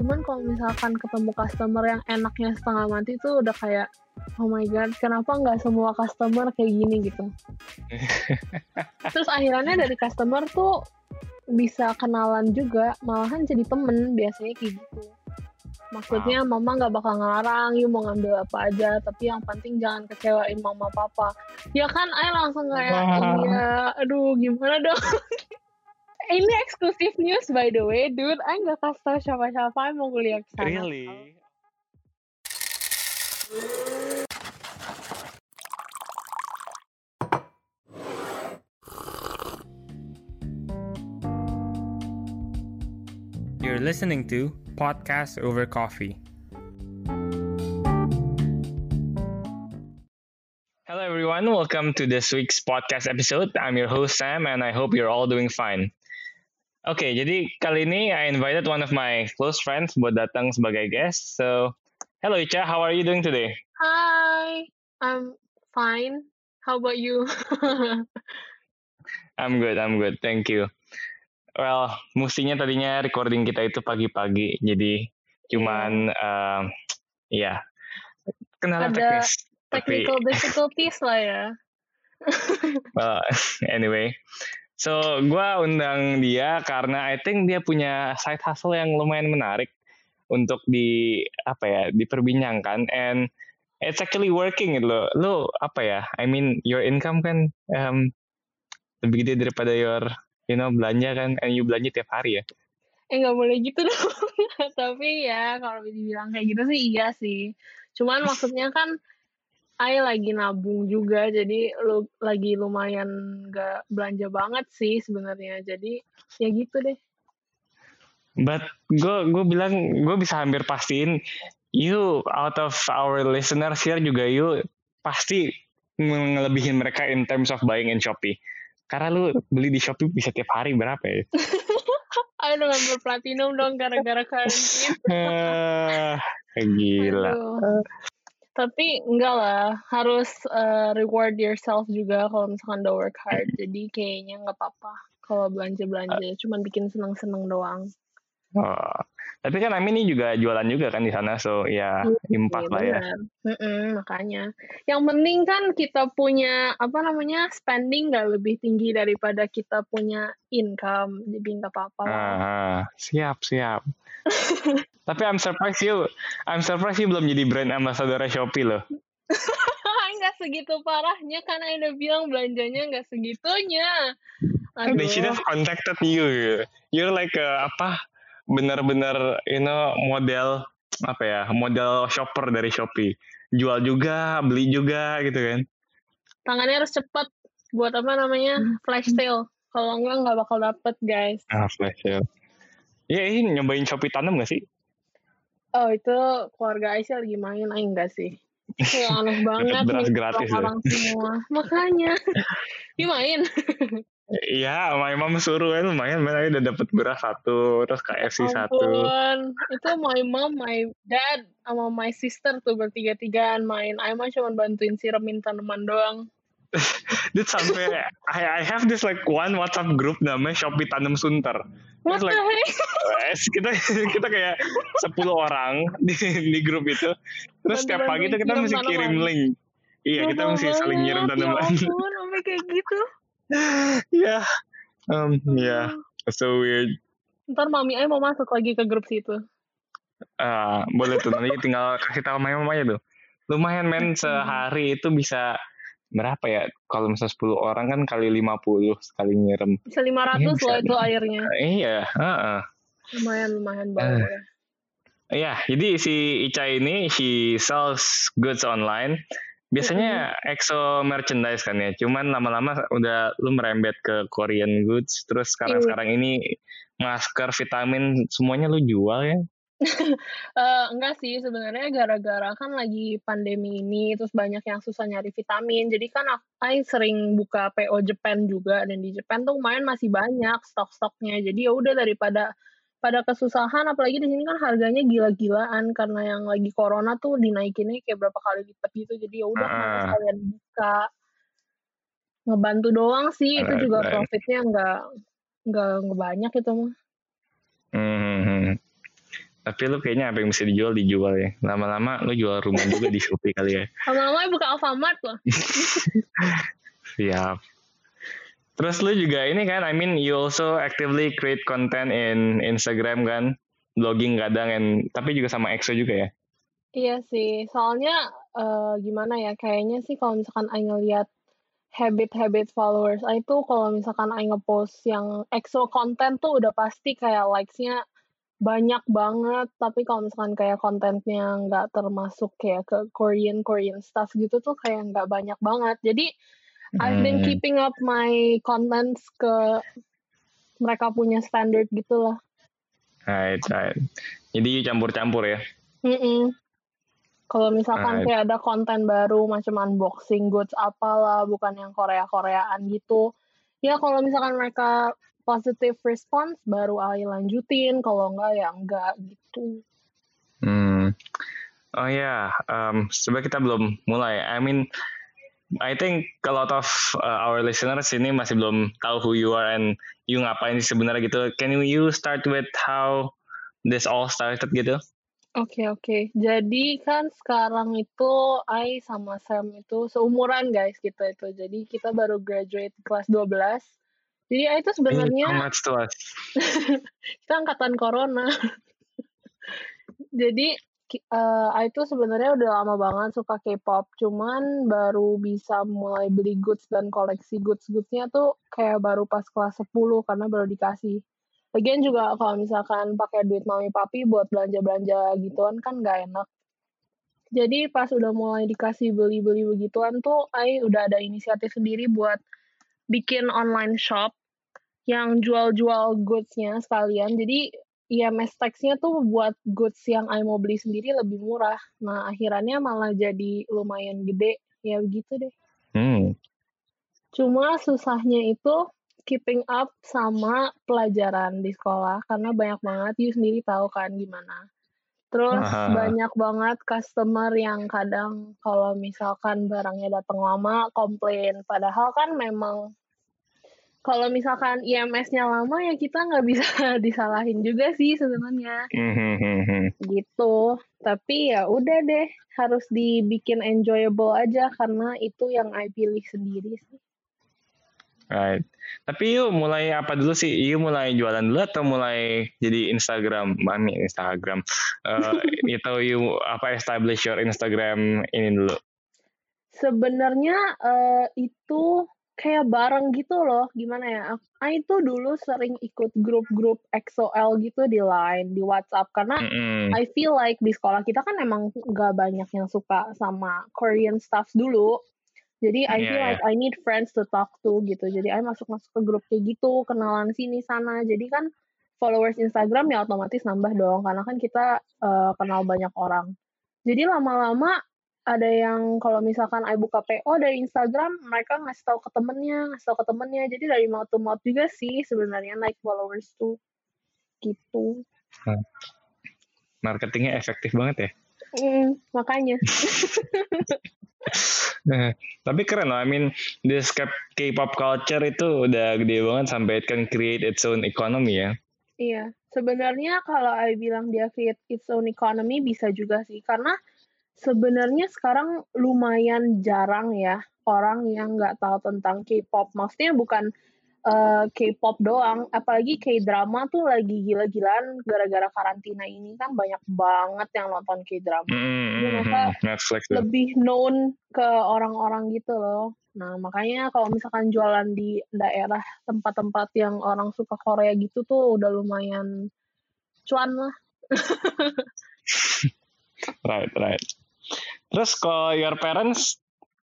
cuman kalau misalkan ketemu customer yang enaknya setengah mati tuh udah kayak oh my god kenapa nggak semua customer kayak gini gitu? Terus akhirnya dari customer tuh bisa kenalan juga malahan jadi temen biasanya kayak gitu. Maksudnya mama nggak bakal ngelarang you mau ngambil apa aja tapi yang penting jangan kecewain mama papa. Ya kan ay langsung kayak iya aduh gimana dong ini eksklusif news by the way dude ay nggak kasih tau siapa-siapa mau kuliah ke sana Really? You're listening to Podcast Over Coffee. Hello, everyone. Welcome to this week's podcast episode. I'm your host, Sam, and I hope you're all doing fine. Oke, jadi kali ini I invited one of my close friends buat datang sebagai guest. So, hello Ica, how are you doing today? Hi I'm fine how about you I'm good, I'm good. Thank you. Well, mestinya tadinya recording kita itu pagi-pagi, jadi cuman um, ya kendala Ada teknis. Tapi technical difficulties lah ya well, anyway, so gua undang dia karena I think dia punya side hustle yang lumayan menarik untuk di apa ya diperbincangkan and it's actually working gitu loh. Lo apa ya? I mean your income kan um, lebih gede daripada your you know belanja kan and you belanja tiap hari ya. eh nggak boleh gitu dong tapi ya kalau dibilang kayak gitu sih iya sih cuman maksudnya kan I lagi nabung juga jadi lu lagi lumayan nggak belanja banget sih sebenarnya jadi ya gitu deh But gue gue bilang gue bisa hampir pastiin you out of our listeners here juga you pasti ngelebihin mereka in terms of buying in Shopee. Karena lu beli di Shopee bisa tiap hari berapa ya? Ayo dengan berplatinum dong gara-gara karantina Eh, gila. Aduh. Tapi enggak lah, harus uh, reward yourself juga kalau misalkan udah work hard. Jadi kayaknya nggak apa-apa kalau belanja-belanja, cuman bikin seneng-seneng doang. Oh. Tapi kan Amin ini juga jualan juga kan di sana, so ya impact lah ya. Mm-mm, makanya. Yang penting kan kita punya apa namanya spending nggak lebih tinggi daripada kita punya income, jadi nggak apa-apa. lah. Ah, siap siap. Tapi I'm surprised you, I'm surprised you belum jadi brand ambassador Shopee loh. nggak segitu parahnya kan udah bilang belanjanya nggak segitunya. They should Aduh. have contacted you. You're like a, apa? Bener-bener, you know, model apa ya? Model shopper dari Shopee. Jual juga, beli juga, gitu kan? tangannya harus cepat buat apa namanya flash sale kalau enggak nggak bakal dapet guys Ah, flash sale. Ya, ini nyobain Shopee tanam gak sih? oh itu keluarga Aisyah lagi main ah enggak sih Kayak aneh banget beras nih gratis ya. orang semua makanya dia main Iya, my mom suruh kan lumayan. Ayo udah dapet beras satu, terus KFC satu. ampun itu my mom my dad sama my sister tuh bertiga-tigaan main Aima cuma bantuin siramin tanaman doang Dia sampai I, I have this like one WhatsApp group namanya Shopee Tanam Sunter. what the like heck eh, kita kita kayak 10 orang di, di grup itu. Terus setiap pagi tuh kita mesti kirim link. Iya, kita mesti saling nyiram banget, tanaman. ya ampun sampai kayak gitu Iya. Um, ya, so weird. ntar mami Ai mau masuk lagi ke grup situ Ah, boleh tuh nanti tinggal kasih tahu mama mamanya tuh. Lumayan men sehari itu bisa berapa ya? Kalau misalnya 10 orang kan kali 50 sekali nyiram. bisa 500 Iya, bisa loh itu airnya Iya, heeh. lumayan lumayan Eh. banget ya. Iya, jadi si Ica ini she sells goods online. Biasanya EXO merchandise kan ya. Cuman lama-lama udah lu merembet ke Korean goods. Terus sekarang-sekarang ini masker, vitamin semuanya lu jual ya. Eh, enggak sih sebenarnya gara-gara kan lagi pandemi ini terus banyak yang susah nyari vitamin jadi kan aku sering buka PO Japan juga dan di Japan tuh lumayan masih banyak stok-stoknya jadi ya udah daripada pada kesusahan apalagi di sini kan harganya gila-gilaan karena yang lagi corona tuh dinaikinnya kayak berapa kali lipat gitu jadi ya udah kenapa Ah. sekalian buka ngebantu doang sih itu juga Right. profitnya nggak nggak nggak banyak itu mah Hmm. Tapi lu kayaknya apa yang bisa dijual dijual ya. Lama-lama lu jual rumah juga di Shopee kali ya. Lama-lama buka Alfamart loh. Siap. Terus lu juga ini kan, I mean you also actively create content in Instagram kan, blogging kadang, and, tapi juga sama EXO juga ya? Iya sih, soalnya uh, gimana ya, kayaknya sih kalau misalkan I ngeliat habit-habit followers I itu kalau misalkan I ngepost yang EXO content tuh udah pasti kayak likes-nya banyak banget, tapi kalau misalkan kayak kontennya nggak termasuk kayak ke Korean Korean stuff gitu tuh kayak nggak banyak banget. Jadi I've been hmm. keeping up my contents ke mereka punya standard gitu lah. Right, right. Jadi campur-campur ya? Mm -mm. Kalau misalkan right. kayak ada konten baru macam unboxing goods apalah, bukan yang Korea-Koreaan gitu. Ya kalau misalkan mereka positive response, baru I lanjutin. Kalau enggak ya enggak gitu. Hmm. Oh ya, yeah. um, sebenarnya kita belum mulai. I mean, I think a lot of uh, our listeners ini masih belum tahu who you are and you ngapain sih sebenarnya gitu. Can you start with how this all started gitu? Oke okay, oke. Okay. Jadi kan sekarang itu I sama Sam itu seumuran guys kita itu. Jadi kita baru graduate kelas 12. Jadi I itu sebenarnya kita angkatan corona. Jadi uh, itu sebenarnya udah lama banget suka K-pop, cuman baru bisa mulai beli goods dan koleksi goods-goodsnya tuh kayak baru pas kelas 10 karena baru dikasih. Lagian juga kalau misalkan pakai duit mami papi buat belanja-belanja gituan kan gak enak. Jadi pas udah mulai dikasih beli-beli begituan tuh, I udah ada inisiatif sendiri buat bikin online shop yang jual-jual goods-nya sekalian. Jadi IMS tax-nya tuh buat goods yang I mau beli sendiri lebih murah. Nah, akhirnya malah jadi lumayan gede. Ya begitu deh. Hmm. Cuma susahnya itu keeping up sama pelajaran di sekolah karena banyak banget you sendiri tahu kan gimana. Terus Aha. banyak banget customer yang kadang kalau misalkan barangnya datang lama komplain padahal kan memang kalau misalkan IMS-nya lama ya kita nggak bisa disalahin juga sih sebenarnya. Gitu. Tapi ya udah deh harus dibikin enjoyable aja karena itu yang I pilih sendiri sih. Right. Tapi yuk mulai apa dulu sih? Yuk mulai jualan dulu atau mulai jadi Instagram mami Instagram. Uh, itu yuk apa establish your Instagram ini dulu. Sebenarnya uh, itu kayak bareng gitu loh gimana ya aku itu dulu sering ikut grup-grup XOL gitu di line di WhatsApp karena mm -hmm. I feel like di sekolah kita kan emang gak banyak yang suka sama Korean stuff dulu. Jadi I yeah, feel like I need friends to talk to gitu. Jadi I masuk-masuk ke grup kayak gitu kenalan sini sana. Jadi kan followers Instagram ya otomatis nambah dong karena kan kita uh, kenal banyak orang. Jadi lama-lama ada yang kalau misalkan I buka PO dari Instagram, mereka ngasih tahu ke temennya, ngasih tahu ke temennya. Jadi dari mouth to mouth juga sih sebenarnya naik followers tuh. Gitu. Hmm. Marketingnya efektif banget ya? Mm, makanya. nah, tapi keren loh. I mean, this K-pop culture itu udah gede banget sampai it can create its own economy ya. Iya. Sebenarnya kalau I bilang dia create its own economy bisa juga sih. Karena Sebenarnya sekarang lumayan jarang ya orang yang nggak tahu tentang K-pop. Maksudnya bukan uh, K-pop doang, apalagi K-drama tuh lagi gila-gilaan gara-gara karantina ini kan banyak banget yang nonton K-drama. Mm, mereka Netflix lebih known ke orang-orang gitu loh. Nah, makanya kalau misalkan jualan di daerah tempat-tempat yang orang suka Korea gitu tuh udah lumayan cuan lah. right, right. Terus kalau your parents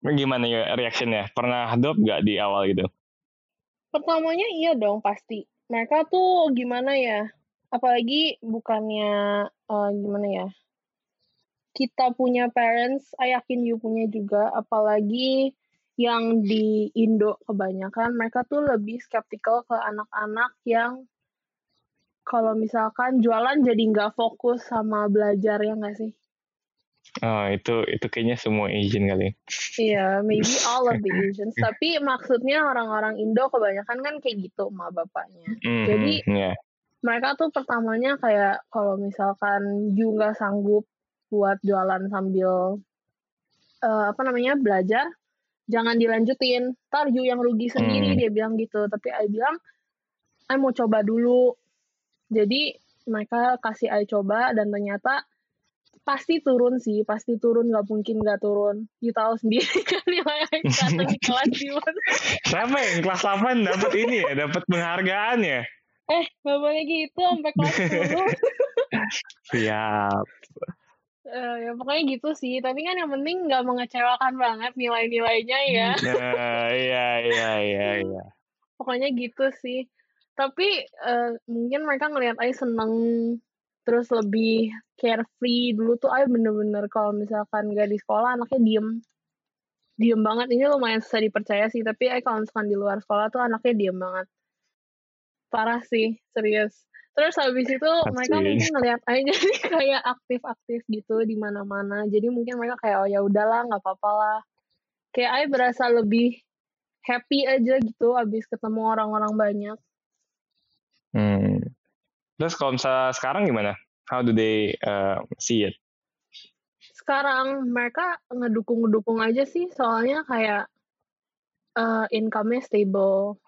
gimana ya reactionnya? Pernah adopt gak di awal gitu? Pertamanya iya dong pasti. Mereka tuh gimana ya? Apalagi bukannya uh, gimana ya? Kita punya parents, saya yakin you punya juga. Apalagi yang di Indo kebanyakan mereka tuh lebih skeptical ke anak-anak yang kalau misalkan jualan jadi nggak fokus sama belajar ya nggak sih? Oh, itu itu kayaknya semua Asian kali. Iya, yeah, maybe all of the Asians. Tapi maksudnya orang-orang Indo kebanyakan kan kayak gitu sama bapaknya. Mm, Jadi yeah. mereka tuh pertamanya kayak kalau misalkan you nggak sanggup buat jualan sambil uh, apa namanya belajar, jangan dilanjutin. Ntar you yang rugi sendiri hmm. dia bilang gitu. Tapi I bilang, I mau coba dulu. Jadi mereka kasih I coba dan ternyata pasti turun sih, pasti turun nggak mungkin nggak turun. You tahu sendiri kan nilai datang di kelas gimana. Siapa yang kelas 8 dapat ini ya, dapat penghargaan ya? Eh, nggak boleh gitu sampai kelas 10. Siap. Uh, ya pokoknya gitu sih. Tapi kan yang penting nggak mengecewakan banget nilai-nilainya ya. Nah, iya iya iya iya. Pokoknya gitu sih. Tapi uh, mungkin mereka ngelihat Ai seneng terus lebih carefree. Dulu tuh Ay bener-bener kalau misalkan gak di sekolah anaknya diem. Diem banget. Ini lumayan susah dipercaya sih tapi Ay kalau misalkan di luar sekolah tuh anaknya diem banget. Parah sih serius. Terus habis itu Asli. mereka mungkin ngeliat Ay jadi kayak aktif-aktif gitu di mana-mana. Jadi mungkin mereka kayak oh ya udahlah nggak apa-apa lah. Kayak Ay berasa lebih happy aja gitu abis ketemu orang-orang banyak. Hmm Terus kalau misalnya sekarang gimana? How do they uh, see it? Sekarang mereka ngedukung-ngedukung aja sih, soalnya kayak uh, income-nya stable.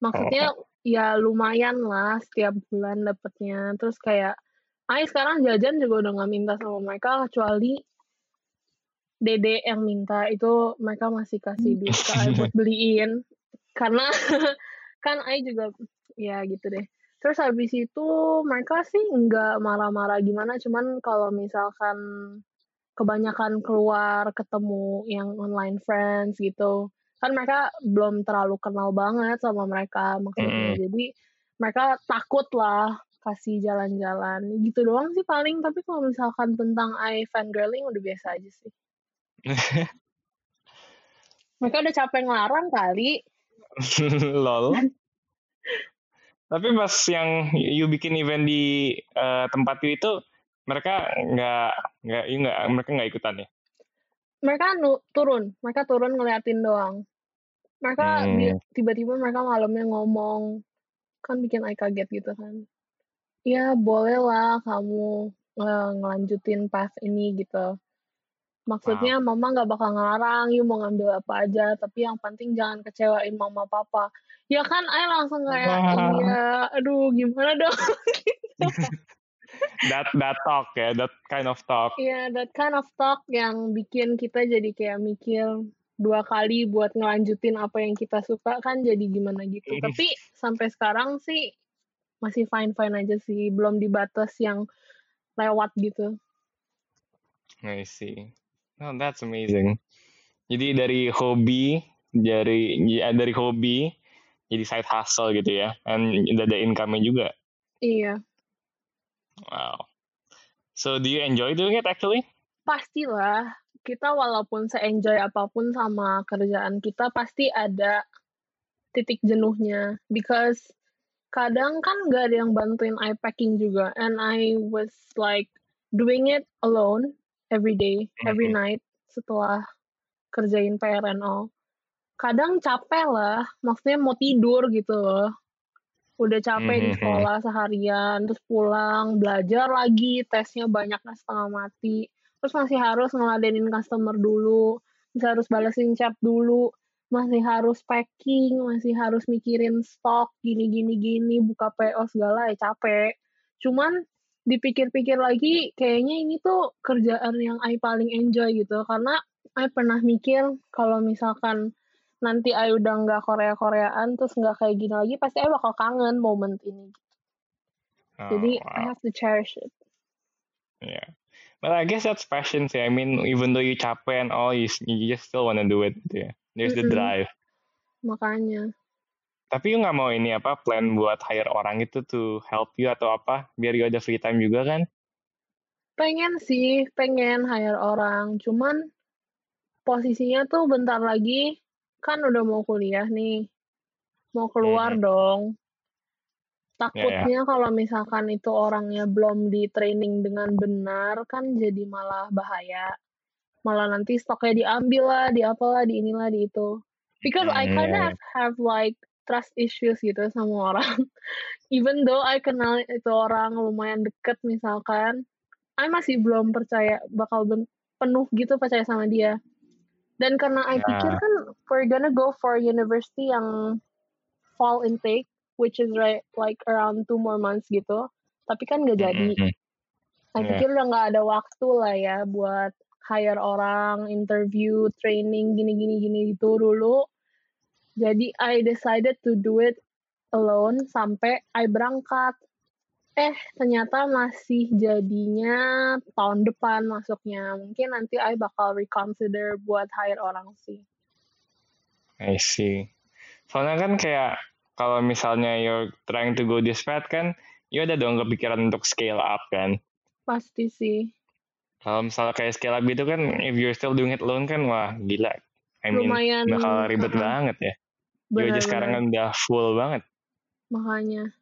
Maksudnya oh. ya lumayan lah setiap bulan dapetnya. Terus kayak, Ay sekarang jajan juga udah nggak minta sama mereka kecuali Dede yang minta itu mereka masih kasih duit ke buat beliin karena kan Ay juga ya gitu deh Terus habis itu mereka sih nggak marah-marah gimana, cuman kalau misalkan kebanyakan keluar ketemu yang online friends gitu, kan mereka belum terlalu kenal banget sama mereka maksudnya. Mm. Jadi mereka takut lah kasih jalan-jalan. Gitu doang sih paling, tapi kalau misalkan tentang I fangirling udah biasa aja sih. mereka udah capek ngelarang kali. Lol. Tapi pas yang you bikin event di uh, tempat you itu mereka nggak nggak you nggak mereka nggak ikutan ya? Mereka nu, turun, mereka turun ngeliatin doang. Mereka hmm. tiba-tiba mereka malamnya ngomong kan bikin I kaget gitu kan. Ya boleh lah kamu uh, ngelanjutin pas ini gitu. Maksudnya wow. mama nggak bakal ngelarang, you mau ngambil apa aja, tapi yang penting jangan kecewain mama papa ya kan Ay langsung kayak iya aduh gimana dong? That that talk ya that kind of talk. Iya yeah, that kind of talk yang bikin kita jadi kayak mikir dua kali buat ngelanjutin apa yang kita suka kan jadi gimana gitu. Tapi sampai sekarang sih masih fine fine aja sih belum dibatas yang lewat gitu. I see. Oh that's amazing. Jadi dari hobi dari ya, dari hobi jadi side hustle gitu ya and ada income-nya juga. Iya. Wow. So do you enjoy doing it actually? Pastilah. Kita walaupun se-enjoy apa pun sama kerjaan kita pasti ada titik jenuhnya. Because kadang kan gak ada yang bantuin I packing juga. And I was like doing it alone every day, every mm -hmm. night setelah kerjain PR and all kadang capek lah maksudnya mau tidur gitu loh. Udah capek di hmm. sekolah seharian terus pulang belajar lagi tesnya banyak setengah mati. Terus masih harus ngeladenin customer dulu masih harus balesin chat dulu masih harus packing masih harus mikirin stok gini gini gini buka PO segala ya capek. Cuman dipikir-pikir lagi kayaknya ini tuh kerjaan yang I paling enjoy gitu karena I pernah mikir kalau misalkan nanti Ayu udah nggak Korea-Koreaan terus nggak kayak gini lagi pasti Ayu bakal kangen moment ini oh, jadi wow. I have to cherish it. Yeah. But I guess that's passion sih. I mean even though you capek and all you, you just still wanna do it yeah. there's mm -hmm. the drive. Makanya. Tapi you nggak mau ini apa plan buat hire orang itu to help you atau apa? Biar you ada free time juga kan? Pengen sih pengen hire orang. Cuman posisinya tuh bentar lagi kan udah mau kuliah nih, mau keluar hmm. dong. Takutnya yeah, yeah. kalau misalkan itu orangnya belum di training dengan benar, kan jadi malah bahaya. Malah nanti stoknya diambil lah, di apalah, di inilah, di itu. Because mm. I kind of have like trust issues gitu sama orang. Even though I kenal itu orang lumayan deket misalkan, I masih belum percaya bakal penuh gitu percaya sama dia. Dan karena I yeah. pikir kan we're gonna go for university yang fall intake, which is right like around two more months gitu. Tapi kan gak jadi. Mm -hmm. I yeah. pikir udah gak ada waktu lah ya buat hire orang, interview, training, gini-gini gini gitu dulu. Jadi I decided to do it alone sampai I berangkat. Eh, ternyata masih jadinya tahun depan masuknya. Mungkin nanti I bakal reconsider buat hire orang sih. I see. Soalnya kan kayak kalau misalnya you're trying to go this path kan, ya ada dong kepikiran untuk scale up kan? Pasti sih. Kalau misalnya kayak scale up gitu kan, if you're still doing it alone kan, wah gila. I mean, Lumayan, bakal ribet uh, banget ya. Bener, aja sekarang kan udah full banget. Makanya.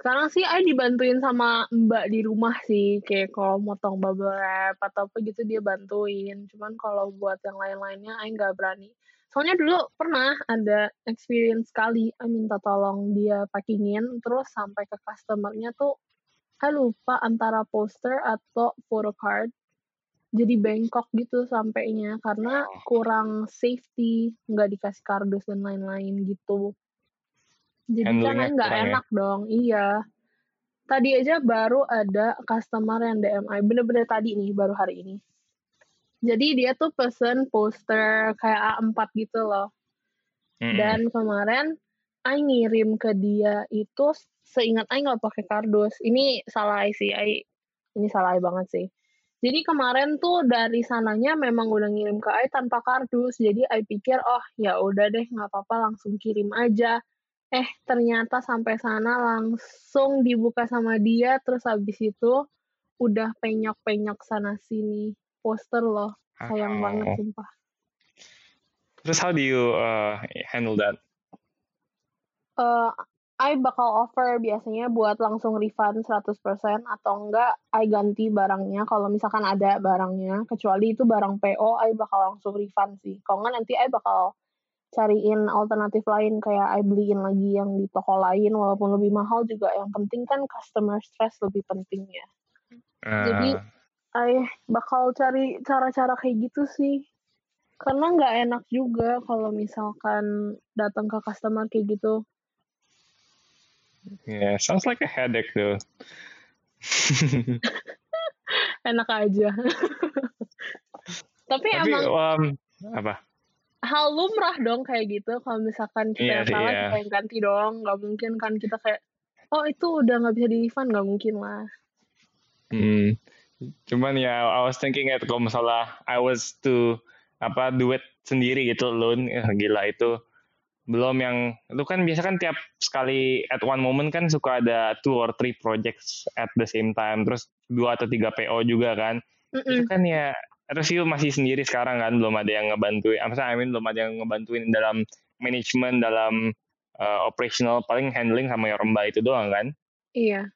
Sekarang sih I dibantuin sama mbak di rumah sih. Kayak kalau motong bubble wrap atau apa gitu dia bantuin. Cuman kalau buat yang lain-lainnya I nggak berani. Soalnya dulu pernah ada experience sekali I minta tolong dia packingin. Terus sampai ke customernya tuh I lupa antara poster atau photocard jadi bengkok gitu sampainya karena oh. kurang safety nggak dikasih kardus dan lain-lain gitu jadi kan nggak ya? enak ya? dong iya tadi aja baru ada customer yang DMI bener-bener tadi nih baru hari ini jadi dia tuh pesen poster kayak A4 gitu loh hmm. dan kemarin I ngirim ke dia itu seingat I nggak pakai kardus ini salah sih I ini salah banget sih jadi kemarin tuh dari sananya memang udah ngirim ke I tanpa kardus. Jadi I pikir oh ya udah deh nggak apa-apa langsung kirim aja. Eh ternyata sampai sana langsung dibuka sama dia terus habis itu udah penyok-penyok sana sini poster loh. Sayang oh. banget sumpah. Terus how do you uh, handle that? Uh, I bakal offer biasanya buat langsung refund 100% atau enggak I ganti barangnya kalau misalkan ada barangnya kecuali itu barang PO I bakal langsung refund sih kalau enggak nanti I bakal cariin alternatif lain kayak I beliin lagi yang di toko lain walaupun lebih mahal juga yang penting kan customer stress lebih penting ya uh. jadi I bakal cari cara-cara kayak gitu sih karena nggak enak juga kalau misalkan datang ke customer kayak gitu Yeah, sounds like a headache though. Enak aja. Tapi, Tapi emang um, apa? Hal lumrah dong kayak gitu. Kalau misalkan kita yeah, salah yeah. kita yang ganti dong. Gak mungkin kan kita kayak, oh itu udah nggak bisa di refund. Gak mungkin lah. Hmm. Cuman ya, I was thinking it kalau misalnya I was to apa duet sendiri gitu loan, ya, gila itu belum yang itu kan biasa kan tiap sekali at one moment kan suka ada two or three projects at the same time terus dua atau tiga PO juga kan mm -mm. itu kan ya terus itu masih sendiri sekarang kan belum ada yang ngebantuin apa I mean belum ada yang ngebantuin dalam manajemen dalam uh, operational paling handling sama yang remba itu doang kan? Iya.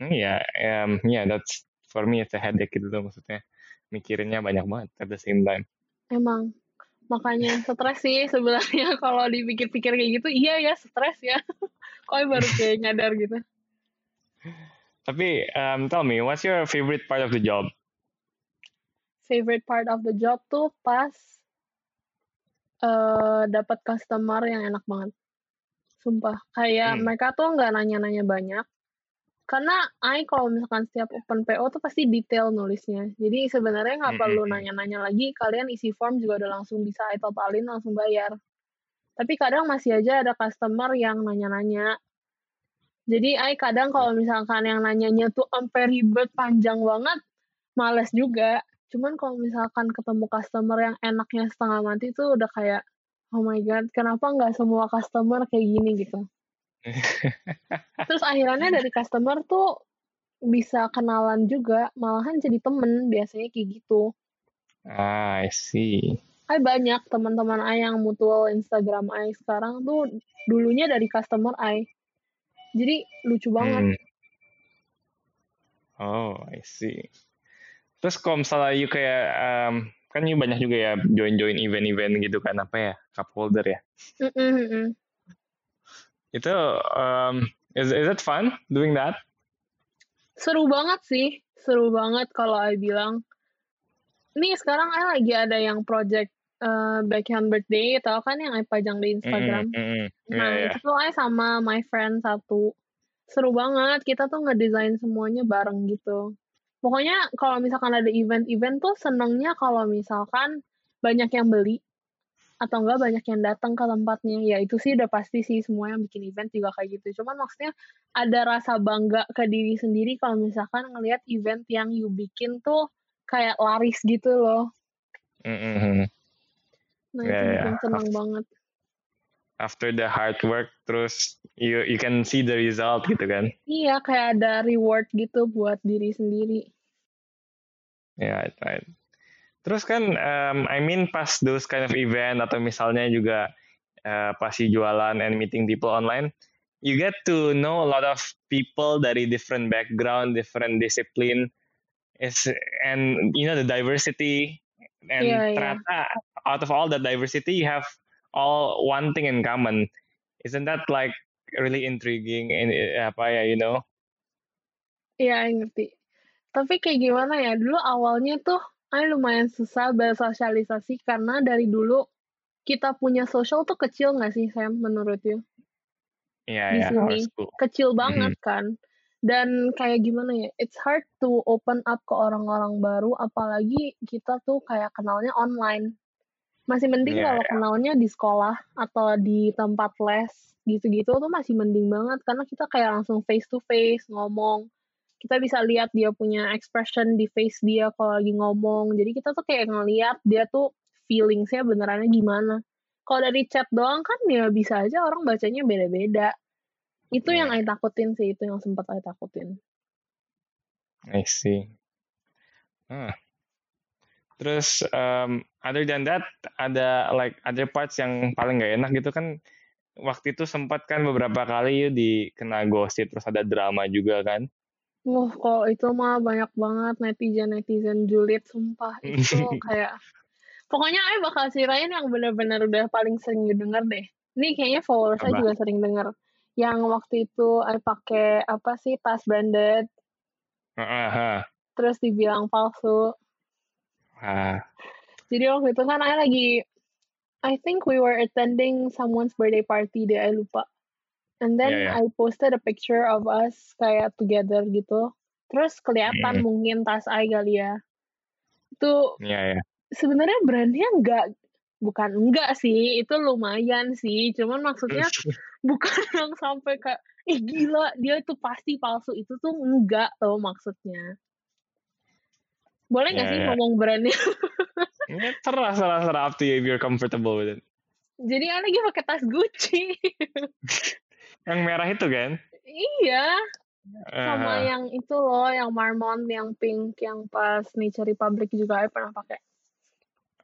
Hmm, ya um, yeah that's for me it's a headache gitu tuh maksudnya. Mikirinnya banyak banget at the same time. Emang. Makanya stres sih sebenarnya kalau dipikir-pikir kayak gitu iya ya stres ya. Kok baru kayak nyadar gitu? Tapi um, tell me what's your favorite part of the job favorite part of the job tuh pas uh, dapat customer yang enak banget sumpah kayak hmm. mereka tuh nggak nanya-nanya banyak karena I kalau misalkan setiap open PO tuh pasti detail nulisnya. Jadi sebenarnya nggak perlu nanya-nanya lagi, kalian isi form juga udah langsung bisa I totalin langsung bayar. Tapi kadang masih aja ada customer yang nanya-nanya. Jadi I kadang kalau misalkan yang nanyanya tuh sampai ribet panjang banget, males juga. Cuman kalau misalkan ketemu customer yang enaknya setengah mati tuh udah kayak, oh my god, kenapa nggak semua customer kayak gini gitu. Terus akhirnya dari customer tuh bisa kenalan juga, malahan jadi temen biasanya kayak gitu. Ah, I see. Ay banyak teman-teman ay yang mutual Instagram ay sekarang tuh dulunya dari customer ay. Jadi lucu banget. Hmm. Oh, I see. Terus kalau misalnya you kayak um, kan you banyak juga ya join-join event-event gitu kan apa ya cup holder ya. Mm. Itu um, is is it fun doing that? Seru banget sih, seru banget kalau I bilang. Ini sekarang I lagi ada yang project uh, backhand birthday, tau kan yang I pajang di Instagram. Mm, mm, Nah, yeah, itu tuh I sama my friend satu. Seru banget, kita tuh ngedesain semuanya bareng gitu. Pokoknya kalau misalkan ada event-event tuh senengnya kalau misalkan banyak yang beli atau enggak banyak yang datang ke tempatnya. Ya itu sih udah pasti sih semua yang bikin event juga kayak gitu. Cuman maksudnya ada rasa bangga ke diri sendiri kalau misalkan ngelihat event yang you bikin tuh kayak laris gitu loh. Mm, mm, mm. Nah, Ya, itu ya. bikin seneng banget. After the hard work, terus you you can see the result gitu kan? Iya, kayak ada reward gitu buat diri sendiri. Ya, right, right. Terus kan, um, I mean pas those kind of event atau misalnya juga uh, pasti jualan and meeting people online, you get to know a lot of people dari different background, different discipline, is and you know the diversity, and Iya, iya. ternyata out of all that diversity, you have all one thing in common. Isn't that like really intriguing and eh, apa ya, you know? Iya, I ngerti. Tapi kayak gimana ya, dulu awalnya tuh I lumayan susah bersosialisasi karena dari dulu kita punya social tuh kecil nggak sih Sam menurut you? Iya Di ya, sini. school. Kecil banget kan. Dan kayak gimana ya, it's hard to open up ke orang-orang baru apalagi kita tuh kayak kenalnya online. Masih mending Iya, kalau iya. kenalnya di sekolah atau di tempat les gitu-gitu tuh masih mending banget karena kita kayak langsung face to face ngomong. Kita bisa lihat dia punya expression di face dia kalau lagi ngomong. Jadi kita tuh kayak ngeliat dia tuh feelingsnya benerannya gimana. Kalau dari chat doang kan ya bisa aja orang bacanya beda-beda. Itu yang Iya. I takutin sih, itu yang sempat I takutin. I see. Ah. Terus um, other than that ada like other parts yang paling nggak enak gitu kan waktu itu sempat kan beberapa kali yuk dikena gosip terus ada drama juga kan. Wah, kalau itu mah banyak banget netizen-netizen julid, sumpah. Itu kayak... Pokoknya I bakal ceritain yang bener-bener udah paling sering denger deh. Ini kayaknya followers saya juga sering denger. Yang waktu itu I pakai apa sih tas branded, Ah, ah, terus dibilang palsu. ah. Jadi waktu itu kan I lagi, I think we were attending someone's birthday party deh, I lupa. And then Iya, iya. I posted a picture of us kayak together gitu. Terus kelihatan Hmm. mungkin tas I kali ya. Itu Iya ya. sebenarnya brandnya enggak, bukan enggak sih, itu lumayan sih. Cuman maksudnya bukan yang sampai kayak, ih gila dia itu pasti palsu. Itu tuh enggak tau maksudnya. Boleh nggak Iya, sih iya. ngomong brandnya? Ya, serah, serah, serah up to you if you're comfortable with it. Jadi I lagi pakai tas Gucci. Yang merah itu kan? iya, sama Ah, yang itu loh, yang Marmont, yang pink, yang pas Nature Republic juga I pernah pakai.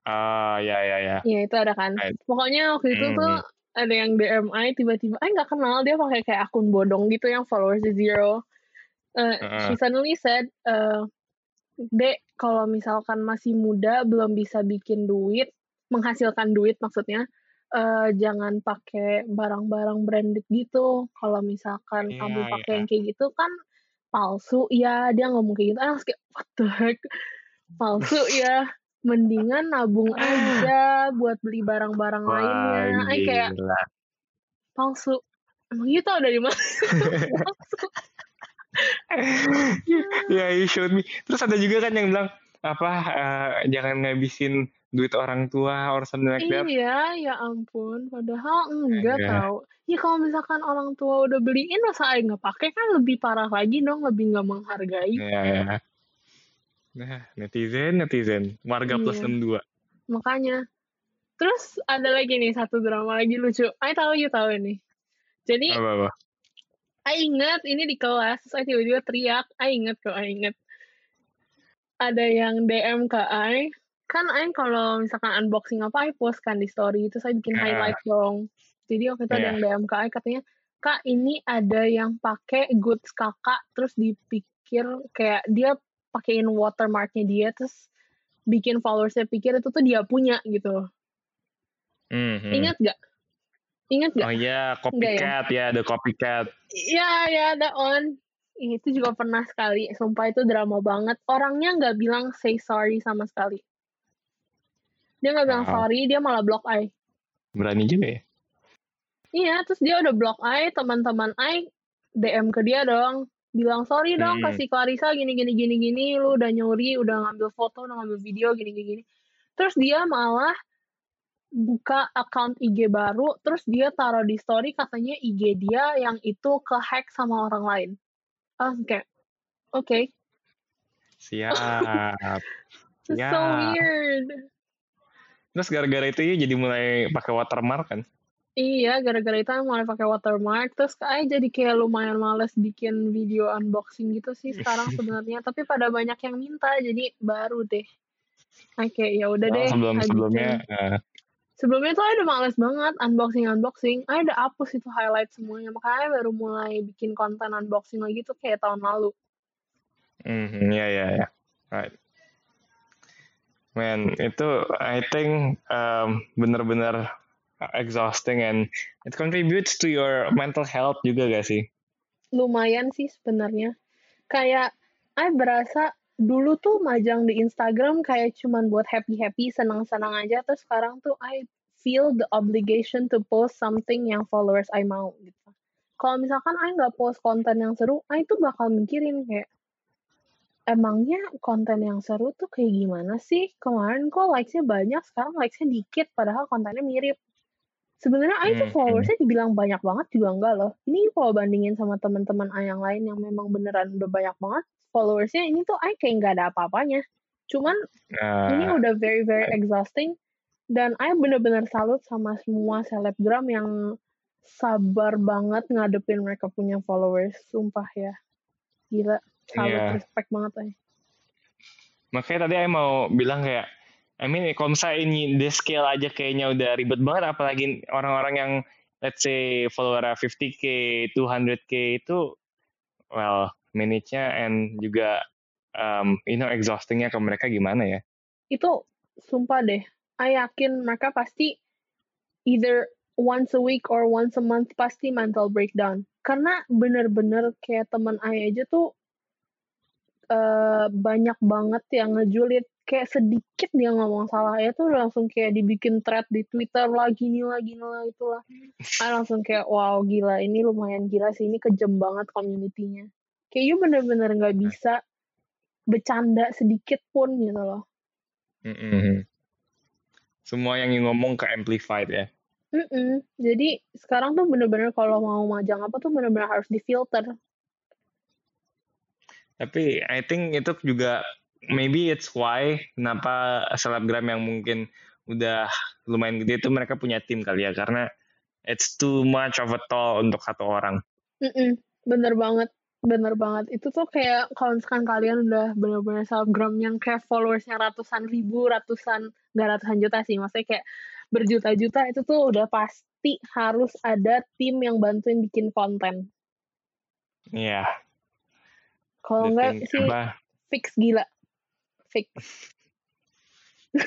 ah, ya ya ya. Iya itu ada kan. Right. Pokoknya waktu itu tuh Hmm. ada yang DM I tiba-tiba, I nggak kenal dia pakai kayak akun bodong gitu yang followers zero. Uh, Heeh. she suddenly said, uh, Dek, kalau misalkan masih muda belum bisa bikin duit, menghasilkan duit maksudnya, eh, jangan pakai barang-barang branded gitu. Kalau misalkan Iya, kamu pakai iya. yang kayak gitu kan palsu ya. Dia ngomong kayak gitu. Ah, kayak what the heck? Palsu ya. Mendingan nabung aja buat beli barang-barang lainnya. Ay kayak palsu. Emang tahu dari mana? palsu. ya, you showed me. Terus ada juga kan yang bilang apa eh, jangan ngabisin duit orang tua or something like that. Iya, ya ampun. Padahal enggak Enggak. tahu. Ya kalau misalkan orang tua udah beliin masa aja nggak pakai kan lebih parah lagi dong, lebih nggak menghargai. Ya, ya. Nah, netizen, netizen. Warga plus Iya. 62. Makanya. Terus ada lagi nih satu drama lagi lucu. Ay tahu you tahu ini. Jadi Apa apa? Ay ingat ini di kelas, saya tiba-tiba teriak. Ay ingat kok, Ay ingat. Ada yang DM ke Ay. Kan Ay kalau misalkan unboxing apa, Ay post kan di story. Terus saya bikin Ah. highlight dong. Jadi waktu itu ada Iya. yang DM ke Ay katanya, Kak ini ada yang pakai goods kakak. Terus dipikir kayak dia pakein watermarknya dia. Terus bikin followersnya pikir itu tuh dia punya gitu. Mhm. Ingat gak? Ingat gak? Oh iya, copycat ya? ya, ada copycat. Iya, ya, ada on. Itu juga pernah sekali. Sumpah itu drama banget. Orangnya nggak bilang say sorry sama sekali. Dia nggak bilang wow. sorry, dia malah block I. Berani juga ya? Iya, terus dia udah block I, teman-teman I DM ke dia dong. Bilang sorry dong, hmm. kasih Clarissa gini gini gini gini, lu udah nyuri, udah ngambil foto, udah ngambil video gini gini gini. Terus dia malah buka account IG baru, terus dia taruh di story katanya IG dia yang itu ke hack sama orang lain. Oke, oke. Okay. Siap. Siap. So weird. Terus gara-gara itu ya jadi mulai pakai watermark kan? Iya, gara-gara itu mulai pakai watermark. Terus kayak jadi kayak lumayan males bikin video unboxing gitu sih sekarang sebenarnya. Tapi pada banyak yang minta, jadi baru deh. Oke, ya udah oh, deh. Sebelum sebelumnya. Uh, Sebelumnya tuh ada males banget unboxing unboxing. Ada hapus itu highlight semuanya. Makanya baru mulai bikin konten unboxing lagi tuh kayak tahun lalu. Hmm, ya ya ya. Right. Man, itu I think um, bener-bener exhausting and it contributes to your mental health juga gak sih? Lumayan sih sebenarnya. Kayak I berasa dulu tuh majang di Instagram kayak cuman buat happy-happy, senang-senang aja. Terus sekarang tuh I feel the obligation to post something yang followers I mau gitu. Kalau misalkan I nggak post konten yang seru, I tuh bakal mikirin kayak, emangnya konten yang seru tuh kayak gimana sih? Kemarin kok likes-nya banyak, sekarang likes-nya dikit, padahal kontennya mirip. Sebenarnya I tuh hmm, followersnya hmm. dibilang banyak banget juga enggak loh. Ini kalau bandingin sama teman-teman I yang lain yang memang beneran udah banyak banget, followersnya ini tuh I kayak nggak ada apa-apanya. Cuman uh, ini udah very very exhausting dan I bener-bener salut sama semua selebgram yang sabar banget ngadepin mereka punya followers. Sumpah ya. Gila. Salut yeah. respect banget ay. Makanya tadi I mau bilang kayak I mean kalau misalnya ini the scale aja kayaknya udah ribet banget apalagi orang-orang yang let's say follower 50k, 200k itu well manage-nya and juga um, you know exhaustingnya ke mereka gimana ya? Itu sumpah deh, I yakin mereka pasti either once a week or once a month pasti mental breakdown. Karena bener-bener kayak teman I aja tuh uh, banyak banget yang ngejulit kayak sedikit dia ngomong salah ya tuh langsung kayak dibikin thread di Twitter lagi nih lagi nih lah itulah. I langsung kayak wow gila ini lumayan gila sih ini kejem banget community-nya kayak you bener-bener nggak nah. bisa bercanda sedikit pun gitu loh. Mm-hmm. Semua yang ngomong ke amplified ya. Mm-mm. Jadi sekarang tuh bener-bener kalau mau majang apa tuh bener-bener harus difilter. Tapi I think itu juga maybe it's why kenapa selebgram yang mungkin udah lumayan gede itu mereka punya tim kali ya karena it's too much of a toll untuk satu orang. Mm-mm. Bener banget. Bener banget. Itu tuh kayak kalau misalkan kalian udah bener-bener selebgram yang kayak followersnya ratusan ribu, ratusan, nggak ratusan juta sih. Maksudnya kayak berjuta-juta itu tuh udah pasti harus ada tim yang bantuin bikin konten. Iya. Yeah. Kalau enggak sih apa? fix gila. Fix.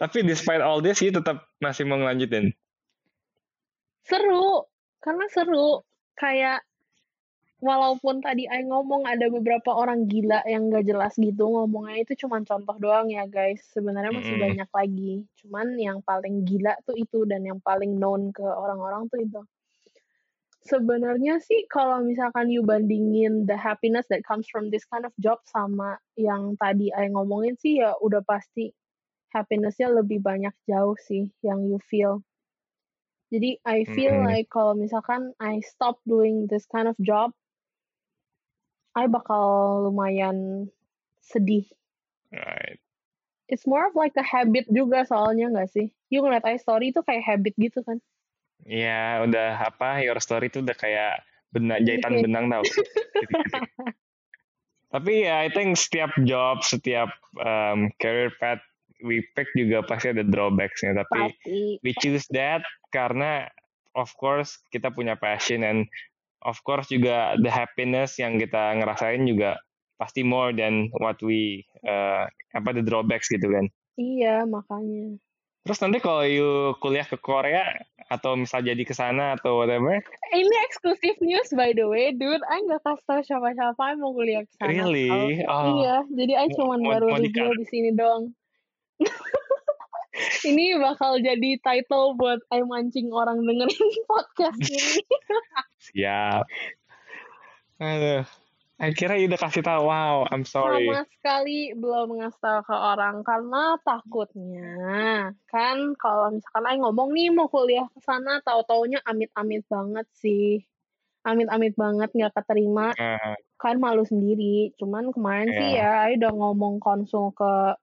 Tapi despite all this sih tetap masih mau ngelanjutin. Seru. Karena seru. Kayak walaupun tadi I ngomong ada beberapa orang gila yang gak jelas gitu ngomongnya itu cuma contoh doang ya guys sebenarnya masih mm. banyak lagi cuman yang paling gila tuh itu dan yang paling known ke orang-orang tuh itu sebenarnya sih kalau misalkan you bandingin the happiness that comes from this kind of job sama yang tadi I ngomongin sih ya udah pasti happinessnya lebih banyak jauh sih yang you feel jadi I feel mm -hmm. like kalau misalkan I stop doing this kind of job I bakal lumayan sedih. Right. It's more of like a habit juga soalnya nggak sih? You ngeliat I story itu kayak habit gitu kan? Iya, udah apa your story itu udah kayak benang jahitan benang tau. Tapi ya, I think setiap job, setiap um, career path we pick juga pasti ada drawbacksnya. Tapi pasti. we choose that karena of course kita punya passion and of course juga the happiness yang kita ngerasain juga pasti more than what we uh, apa the drawbacks gitu kan. Iya, makanya. Terus nanti kalau you kuliah ke Korea atau misal jadi ke sana atau whatever? Ini eksklusif news by the way, dude. I nggak kasih tau siapa-siapa mau kuliah ke sana. Really? Oh. Iya, jadi I cuma baru review di sini dong. ini bakal jadi title buat I mancing orang dengerin podcast ini. Siap. Aduh. Akhirnya udah kasih tahu, wow, I'm sorry. Sama sekali belum ngasih tahu ke orang karena takutnya kan kalau misalkan Ay ngomong nih mau kuliah ke sana, tahu taunya amit-amit banget sih, amit-amit banget nggak keterima, uh, kan malu sendiri. Cuman kemarin yeah. sih ya, Ay udah ngomong konsul ke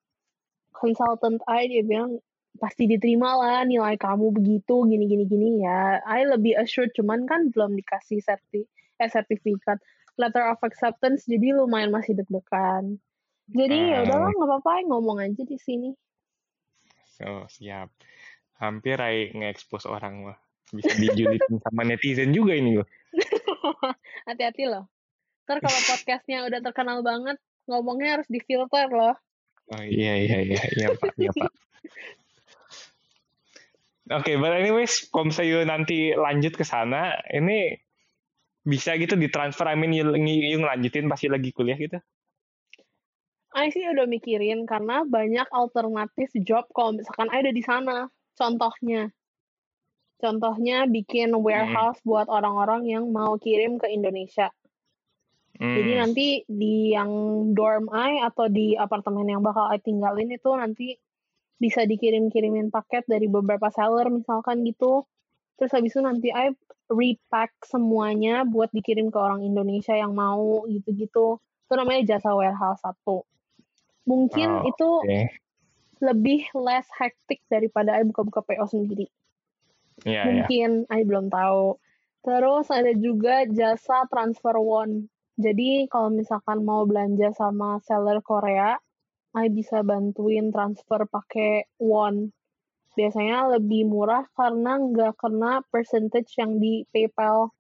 consultant Ay dia bilang pasti diterima lah nilai kamu begitu gini gini gini ya. I lebih assured cuman kan belum dikasih serti eh sertifikat. Letter of acceptance jadi lumayan masih deg-degan. Jadi uh, ya udahlah nggak apa-apa ngomong aja di sini. Oh siap. Hampir Rai nge-expose orang mah bisa dijulitin sama netizen juga ini loh hati-hati loh. Ntar kalau podcastnya udah terkenal banget ngomongnya harus difilter loh. Oh iya iya iya iya pak iya pak Oke, okay, but anyways, kalau misalnya nanti lanjut ke sana, ini bisa gitu ditransfer I mean yung, yung lanjutin pasti lagi kuliah gitu I sih udah mikirin karena banyak alternatif job kalau misalkan ada di sana contohnya contohnya bikin warehouse hmm. buat orang-orang yang mau kirim ke Indonesia hmm. jadi nanti di yang dorm I atau di apartemen yang bakal I tinggalin itu nanti bisa dikirim-kirimin paket dari beberapa seller misalkan gitu terus habis itu nanti I repack semuanya buat dikirim ke orang Indonesia yang mau gitu-gitu. Itu namanya jasa warehouse satu. Mungkin oh, itu okay. lebih less hectic daripada I buka-buka PO sendiri. Yeah, iya. Mungkin yeah. I belum tahu. Terus ada juga jasa transfer won. Jadi kalau misalkan mau belanja sama seller Korea, I bisa bantuin transfer pakai won biasanya lebih murah karena nggak kena percentage yang di PayPal.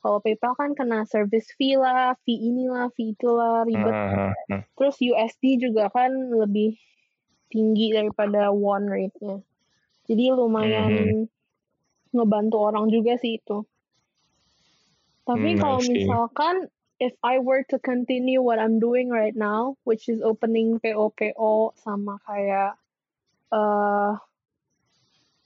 Kalau PayPal kan kena service fee lah, fee inilah, fee itulah, ribet. Uh, uh, Terus USD juga kan lebih tinggi daripada one rate-nya. Jadi lumayan uh, ngebantu orang juga sih itu. Tapi hmm, kalau misalkan if I were to continue what I'm doing right now, which is opening PO-PO sama kayak uh,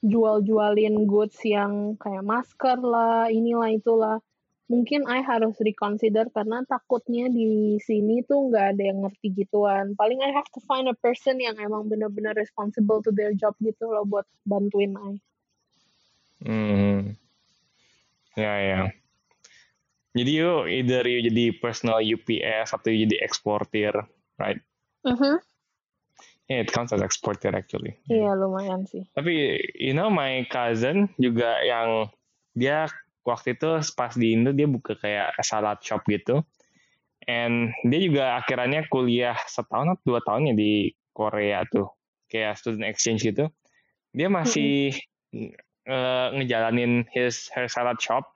jual-jualin goods yang kayak masker lah, inilah itulah. Mungkin I harus reconsider karena takutnya di sini tuh nggak ada yang ngerti gituan. Paling I have to find a person yang emang bener-bener responsible to their job gitu loh buat bantuin I. Hmm. Ya, ya. Jadi yuk, either you jadi personal UPS atau you jadi eksportir, right? Uh -huh. Yeah, it counts as exporter actually. Iya, lumayan sih. Tapi you know my cousin juga yang dia waktu itu pas di Indo dia buka kayak salad shop gitu. And dia juga akhirnya kuliah setahun atau dua tahun ya di Korea tuh. Kayak student exchange gitu. Dia masih mm-hmm. uh, ngejalanin his her salad shop.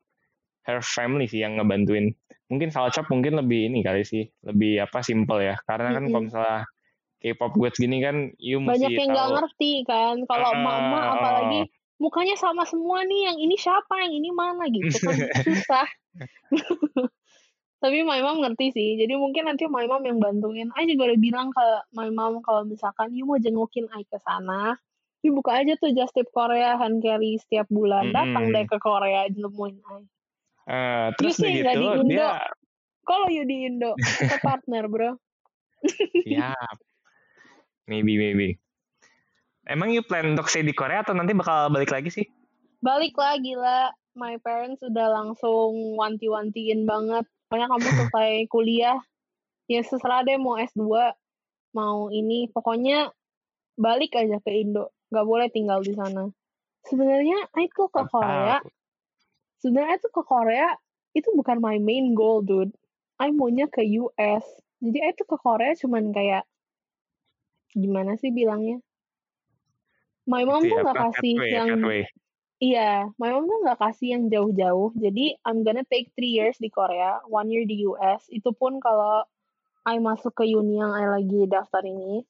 Her family sih yang ngebantuin. Mungkin salad shop mungkin lebih ini kali sih. Lebih apa simple ya. Karena kan kalau misalnya K-pop gue gini kan you banyak yang nggak ngerti kan kalau uh, mama apalagi mukanya sama semua nih yang ini siapa yang ini mana gitu kan susah tapi my mom ngerti sih jadi mungkin nanti my mom yang bantuin I juga udah bilang ke my mom kalau misalkan you mau jengukin I ke sana you buka aja tuh just tip Korea hand carry setiap bulan mm -hmm. datang deh ke Korea nemuin I uh, terus you gitu di Indo, dia kalau you di Indo ke partner bro siap Maybe, maybe. Emang you plan untuk stay di Korea atau nanti bakal balik lagi sih? Balik lagi lah. My parents udah langsung wanti-wantiin banget. Pokoknya kamu selesai kuliah, ya seserah deh mau S2, mau ini. Pokoknya balik aja ke Indo. Gak boleh tinggal di sana. Sebenarnya aku ke Korea. Sebenarnya itu ke Korea itu bukan my main goal, dude. I maunya ke US. Jadi itu ke Korea cuman kayak gimana sih bilangnya? My mom tuh nggak kasih yang Iya, my mom tuh nggak kasih yang jauh-jauh. Jadi I'm gonna take three years di Korea, one year di US. Itu pun kalau I masuk ke uni yang I lagi daftar ini.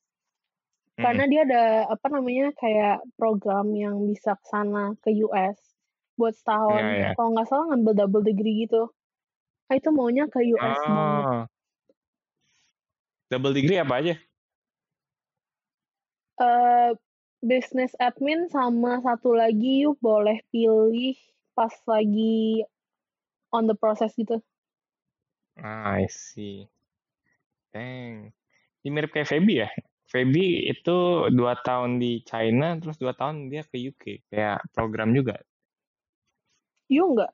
karena dia ada apa namanya kayak program yang bisa ke sana ke US buat setahun. Iya, iya. Kalau nggak salah ngambil double degree gitu. Nah, itu maunya ke US banget. Oh. Double degree apa aja? Eh, business admin sama satu lagi yuk boleh pilih pas lagi on the process gitu. Ah, I see. Dang. Ini mirip kayak Feby ya? Feby itu dua tahun di China, terus dua tahun dia ke UK. Kayak program juga. Yuk nggak?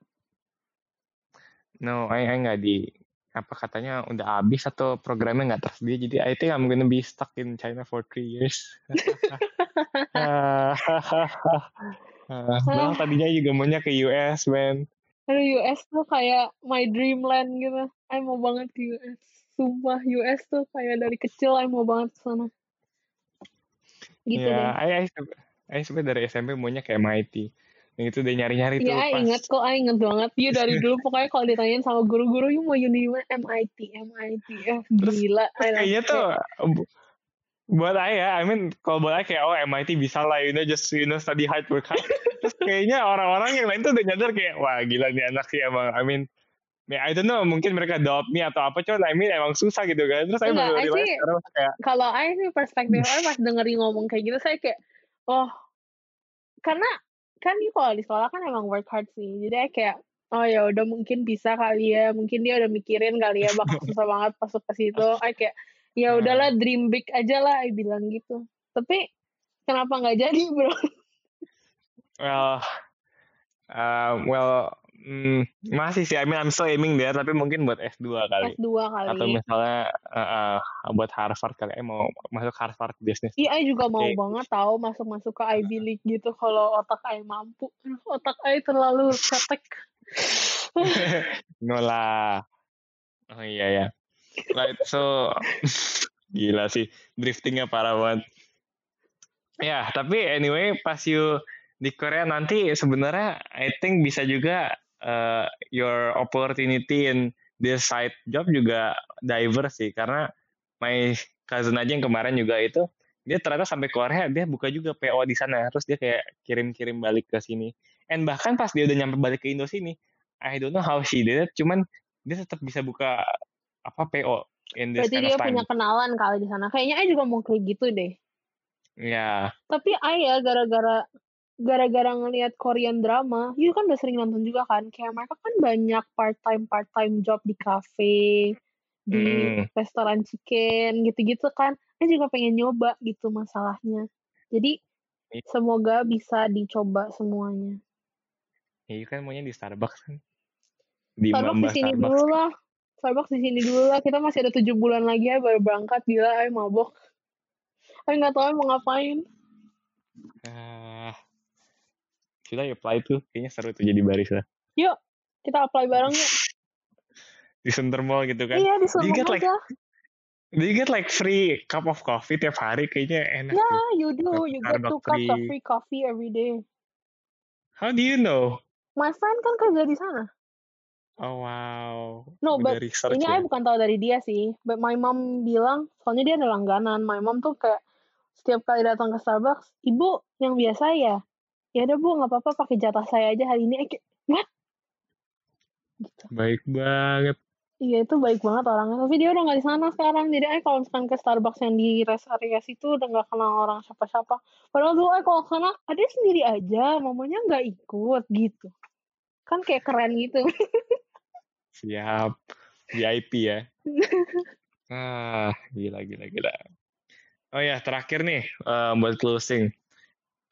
No, I, I nggak di apa katanya udah habis atau programnya nggak tersedia. Jadi I think I'm gonna be stuck in China for three years. Bang tadinya juga maunya ke US, man. Aduh US tuh kayak my dreamland gitu. I mau banget ke US. Sumpah US tuh kayak dari kecil I mau banget ke sana. Gitu Ya, deh. I, I, I sebenarnya dari SMP maunya kayak MIT. Yang itu udah nyari-nyari tuh Iya, I pas. inget kok, I inget banget. Dia dari dulu pokoknya kalau ditanyain sama guru-guru, you mau uni? MIT, MIT. Eh, Terus- gila. Terus kayaknya tuh bu- buat I ya, I mean kalau buat I kayak oh MIT bisa lah, you know just you know study hard work hard. Terus kayaknya orang-orang yang lain tuh udah nyadar kayak wah gila nih anak sih emang. I mean I don't know, mungkin mereka doubt me atau apa, cuman I mean emang susah gitu kan. Terus saya baru realize sekarang kayak, kalau I sih perspektif I pas dengerin ngomong kayak gitu saya kayak oh karena kan dia kalau di sekolah kan emang work hard sih. Jadi I kayak oh ya udah mungkin bisa kali ya. Mungkin dia udah mikirin kali ya bakal susah banget masuk ke situ. I kayak ya Hmm. udahlah dream big aja lah I bilang gitu. Tapi kenapa nggak jadi bro? Well, uh, well, mm, masih sih. I mean I'm still aiming there, tapi mungkin buat S2 kali. S2 Atau kali misalnya uh, uh, buat Harvard kali. Eh mau masuk Harvard Business. Iya, I juga mau Oke. banget tahu masuk-masuk ke Ivy League gitu kalau otak I mampu. Otak I terlalu cetek. no lah. Oh iya ya. Right, so gila sih driftingnya parah banget. Ya, tapi anyway pas you di Korea nanti sebenarnya I think bisa juga uh, your opportunity in this side job juga diverse sih karena my cousin aja yang kemarin juga itu dia ternyata sampai Korea dia buka juga PO di sana terus dia kayak kirim-kirim balik ke sini. And bahkan pas dia udah nyampe balik ke Indo sini, I don't know how she did it, cuman dia tetap bisa buka apa PO in this Berarti kind dia of time. punya kenalan kali di sana. Kayaknya I juga mau kayak gitu deh. Ya, Tapi I ya gara-gara gara-gara ngelihat Korean drama, you kan udah sering nonton juga kan. Kayak mereka kan banyak part-time part-time job di cafe, di Mm. restoran chicken gitu-gitu kan. I juga pengen nyoba gitu masalahnya. Jadi Iya. semoga bisa dicoba semuanya. ya kan maunya di Starbucks kan. Di Starbucks di Mamba sini Starbucks. dulu lah. Starbucks di sini dulu lah. Kita masih ada tujuh bulan lagi ya baru berangkat. Gila, ayo mabok. Ayo nggak tahu mau ngapain. Ah, should I apply tuh? Kayaknya seru tuh jadi barista. Yuk, kita apply bareng yuk. Di Center Mall gitu kan. Iya, di Sumong get like aja. Do you get like free cup of coffee tiap hari? Kayaknya enak Yeah, tuh. you do. You get two cups of free. free coffee every day. How do you know? My friend kan kerja di sana. Oh wow. No, Udah but research Ini ya. I bukan tahu dari dia sih. But my mom bilang, soalnya dia ada langganan. My mom tuh kayak setiap kali datang ke Starbucks, ibu yang biasa ya. Ya udah bu, nggak apa-apa pakai jatah saya aja hari ini. What? Gitu. Baik banget. Iya itu baik banget orangnya. Tapi dia udah nggak di sana sekarang. Jadi I kalau misalkan ke Starbucks yang di rest area situ udah nggak kenal orang siapa-siapa. Padahal dulu I kalau sana, ada sendiri aja. Mamanya nggak ikut gitu. Kan kayak keren gitu. Siap. VIP ya. Ah, gila gila gila. Oh ya, terakhir nih eh, buat closing.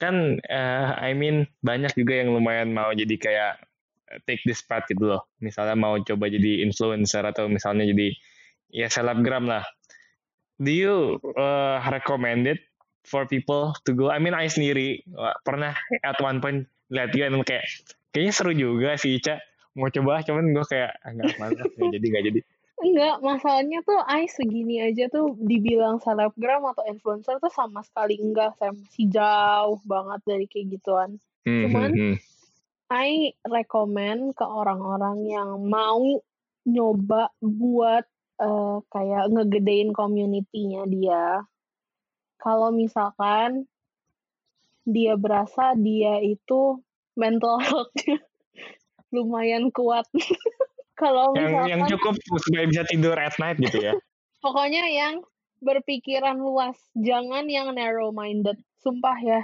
Kan eh, I mean banyak juga yang lumayan mau jadi kayak eh, take this path gitu loh. Misalnya mau coba jadi influencer atau misalnya jadi ya selebgram lah. Do you eh, recommend it for people to go? I mean I sendiri pernah at one point lihat dia kayak kayaknya seru juga sih Ica mau coba cuman gue kayak "Ah, nggak mantap nggak jadi nggak jadi Enggak, masalahnya tuh I segini aja tuh dibilang selebgram atau influencer tuh sama sekali enggak. Saya masih jauh banget dari kayak gituan. Hmm, Cuman- hmm, hmm. I recommend ke orang-orang yang mau nyoba buat eh, kayak ngegedein community-nya dia. kalau misalkan dia berasa dia itu mental health-nya lumayan kuat. kalau Yang misalkan yang cukup supaya bisa tidur at night gitu ya. pokoknya yang berpikiran luas, jangan yang narrow minded. Sumpah ya.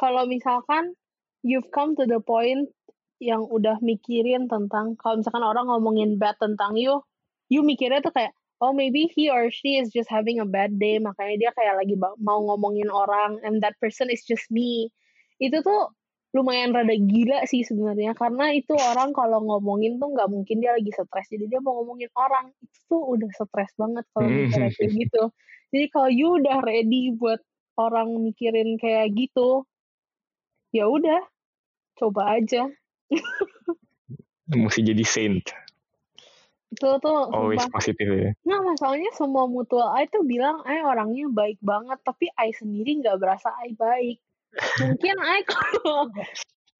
Kalau misalkan you've come to the point yang udah mikirin tentang kalau misalkan orang ngomongin bad tentang you, you mikirnya tuh kayak oh maybe he or she is just having a bad day makanya dia kayak lagi mau ngomongin orang and that person is just me. Itu tuh lumayan rada gila sih sebenarnya karena itu orang kalau ngomongin tuh nggak mungkin dia lagi stres jadi dia mau ngomongin orang itu tuh udah stres banget kalau Hmm. mikirnya kayak gitu jadi kalau you udah ready buat orang mikirin kayak gitu ya udah coba aja Mesti jadi saint. itu tuh Always sumpah positif ya. Nah masalahnya semua mutual I tuh bilang I orangnya baik banget tapi I sendiri nggak berasa I baik. Mungkin kalau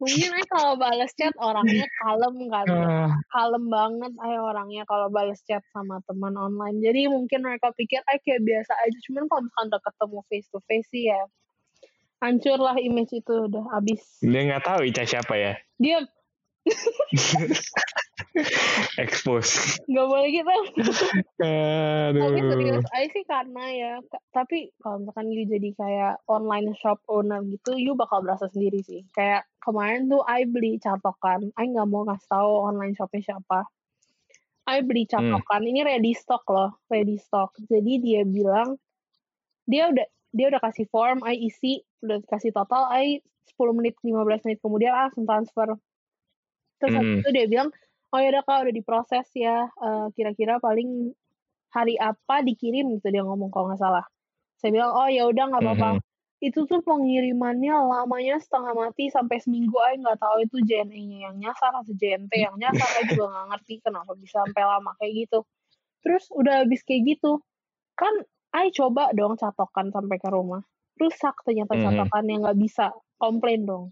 mungkin I kalau balas chat orangnya kalem kan, Ah, kalem banget I orangnya kalau balas chat sama teman online. Jadi mungkin mereka pikir I kayak biasa aja. Cuman kalau misalkan udah ketemu face to face sih ya hancur lah image itu udah abis. dia nggak tahu Ica siapa ya. Dia Expose. nggak boleh gitu. Tapi Aduh. serius, I sih karena ya, tapi kalau misalkan you jadi kayak online shop owner gitu, you bakal berasa sendiri sih. Kayak kemarin tuh I beli catokan, I nggak mau ngasih tahu online shopnya siapa. I beli catokan, ini ready stock loh, ready stock. Jadi dia bilang, dia udah dia udah kasih form, I isi, udah kasih total, I 10 menit, 15 menit kemudian I langsung transfer. Terus Hmm. itu dia bilang, oh ya udah kak udah diproses ya, Eh, kira-kira paling hari apa dikirim gitu dia ngomong kalau nggak salah. Saya bilang oh ya udah nggak apa-apa. Mhm. Itu tuh pengirimannya lamanya setengah mati sampai seminggu aja nggak tahu itu JNE-nya yang nyasar atau JNT yang nyasar saya juga nggak ngerti kenapa bisa sampai lama kayak gitu. Terus udah habis kayak gitu kan I coba dong catokan sampai ke rumah. Rusak ternyata Mhm. catokannya nggak bisa. Komplain dong.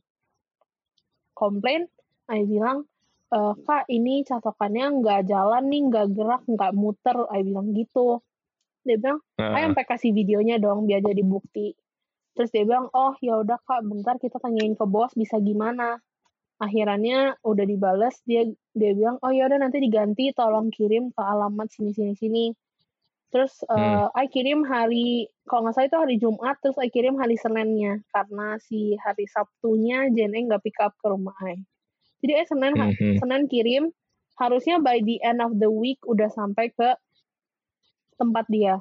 Komplain, I bilang, e, kak ini catokannya nggak jalan nih, nggak gerak, nggak muter. I bilang gitu. Dia bilang, I Ah, sampai kasih videonya dong biar jadi bukti. Terus dia bilang, oh ya udah kak, bentar kita tanyain ke bos bisa gimana. Akhirnya udah dibales dia dia bilang, oh ya udah nanti diganti, tolong kirim ke alamat sini sini sini. Terus eh, I kirim hari, kalau nggak salah itu hari Jumat, terus I kirim hari Seninnya karena si hari Sabtunya JNE nggak pick up ke rumah I. Jadi I Senin mhm. Senin kirim, harusnya by the end of the week udah sampai ke tempat dia.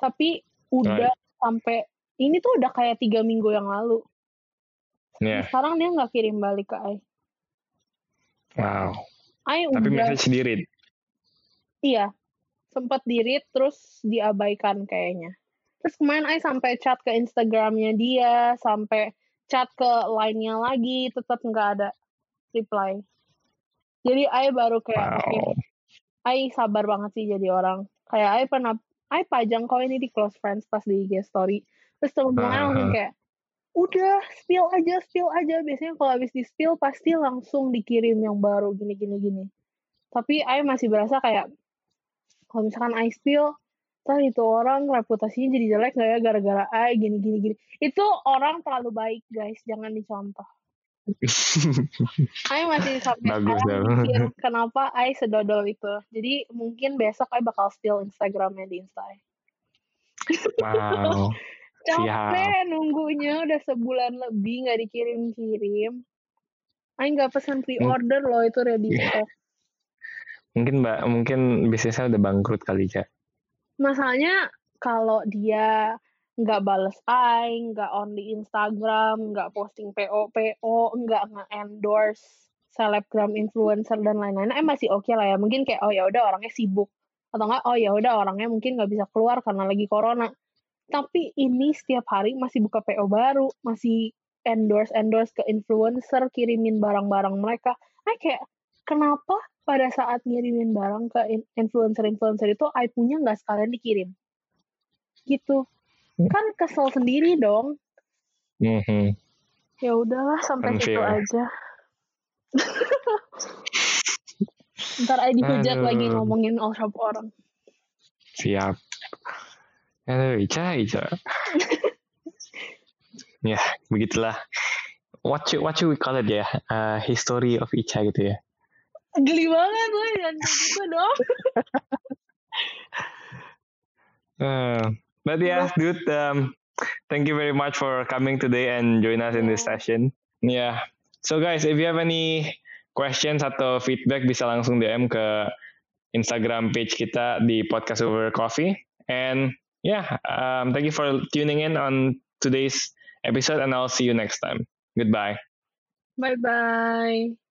Tapi udah sampai ini tuh udah kayak tiga minggu yang lalu. Ya, Sekarang dia nggak kirim balik ke I. wow. I Tapi udah message di read. iya sempat di read terus diabaikan kayaknya. Terus kemarin I sampai chat ke Instagramnya dia, sampai chat ke line-nya lagi, tetap nggak ada reply. Jadi I baru kayak oke, Wow. I sabar banget sih jadi orang. Kayak I pernah, I pajang kau ini di close friends pas di IG story. Terus temen-temen I langsung Ah. kayak, udah spill aja, spill aja. Biasanya kalau habis di spill pasti langsung dikirim yang baru gini gini gini. Tapi I masih berasa kayak kalau misalkan I spill, ntar itu orang reputasinya jadi jelek nggak ya gara-gara I gini gini gini. Itu orang terlalu baik guys, jangan dicontoh. I masih sampai Bagus sekarang mikir kenapa I sedodol itu. Jadi mungkin besok I bakal spill Instagramnya di Insta. Wow. Siap. Capek nunggunya udah sebulan lebih nggak dikirim-kirim. I nggak pesan pre-order loh itu ready stock. Mungkin mbak, mungkin bisnisnya udah bangkrut kali ya. Masalahnya kalau dia nggak bales I, nggak on di Instagram, nggak posting PO PO, nggak nge-endorse selebgram influencer dan lain-lain, eh masih oke lah ya. Mungkin kayak oh ya udah orangnya sibuk atau enggak oh ya udah orangnya mungkin nggak bisa keluar karena lagi corona. Tapi ini setiap hari masih buka PO baru, masih endorse endorse ke influencer, kirimin barang-barang mereka. I kayak kenapa pada saat ngirimin barang ke in- influencer-influencer itu I punya nggak sekalian dikirim gitu kan kesel sendiri dong Mhm. ya udahlah sampai situ Unfair. aja ntar I dihujat Aduh. lagi ngomongin all shop orang Siap. Aduh, Ica, Ica. ya, begitulah. What you, what you call it ya? Uh, history of Ica gitu ya. Geli banget gue dan gitu dong. uh, but yeah, dude, um, thank you very much for coming today and join us in this session. Yeah. So guys, if you have any questions atau feedback bisa langsung DM ke Instagram page kita di podcast over coffee. And yeah, um, thank you for tuning in on today's episode, and I'll see you next time. Goodbye. Bye bye.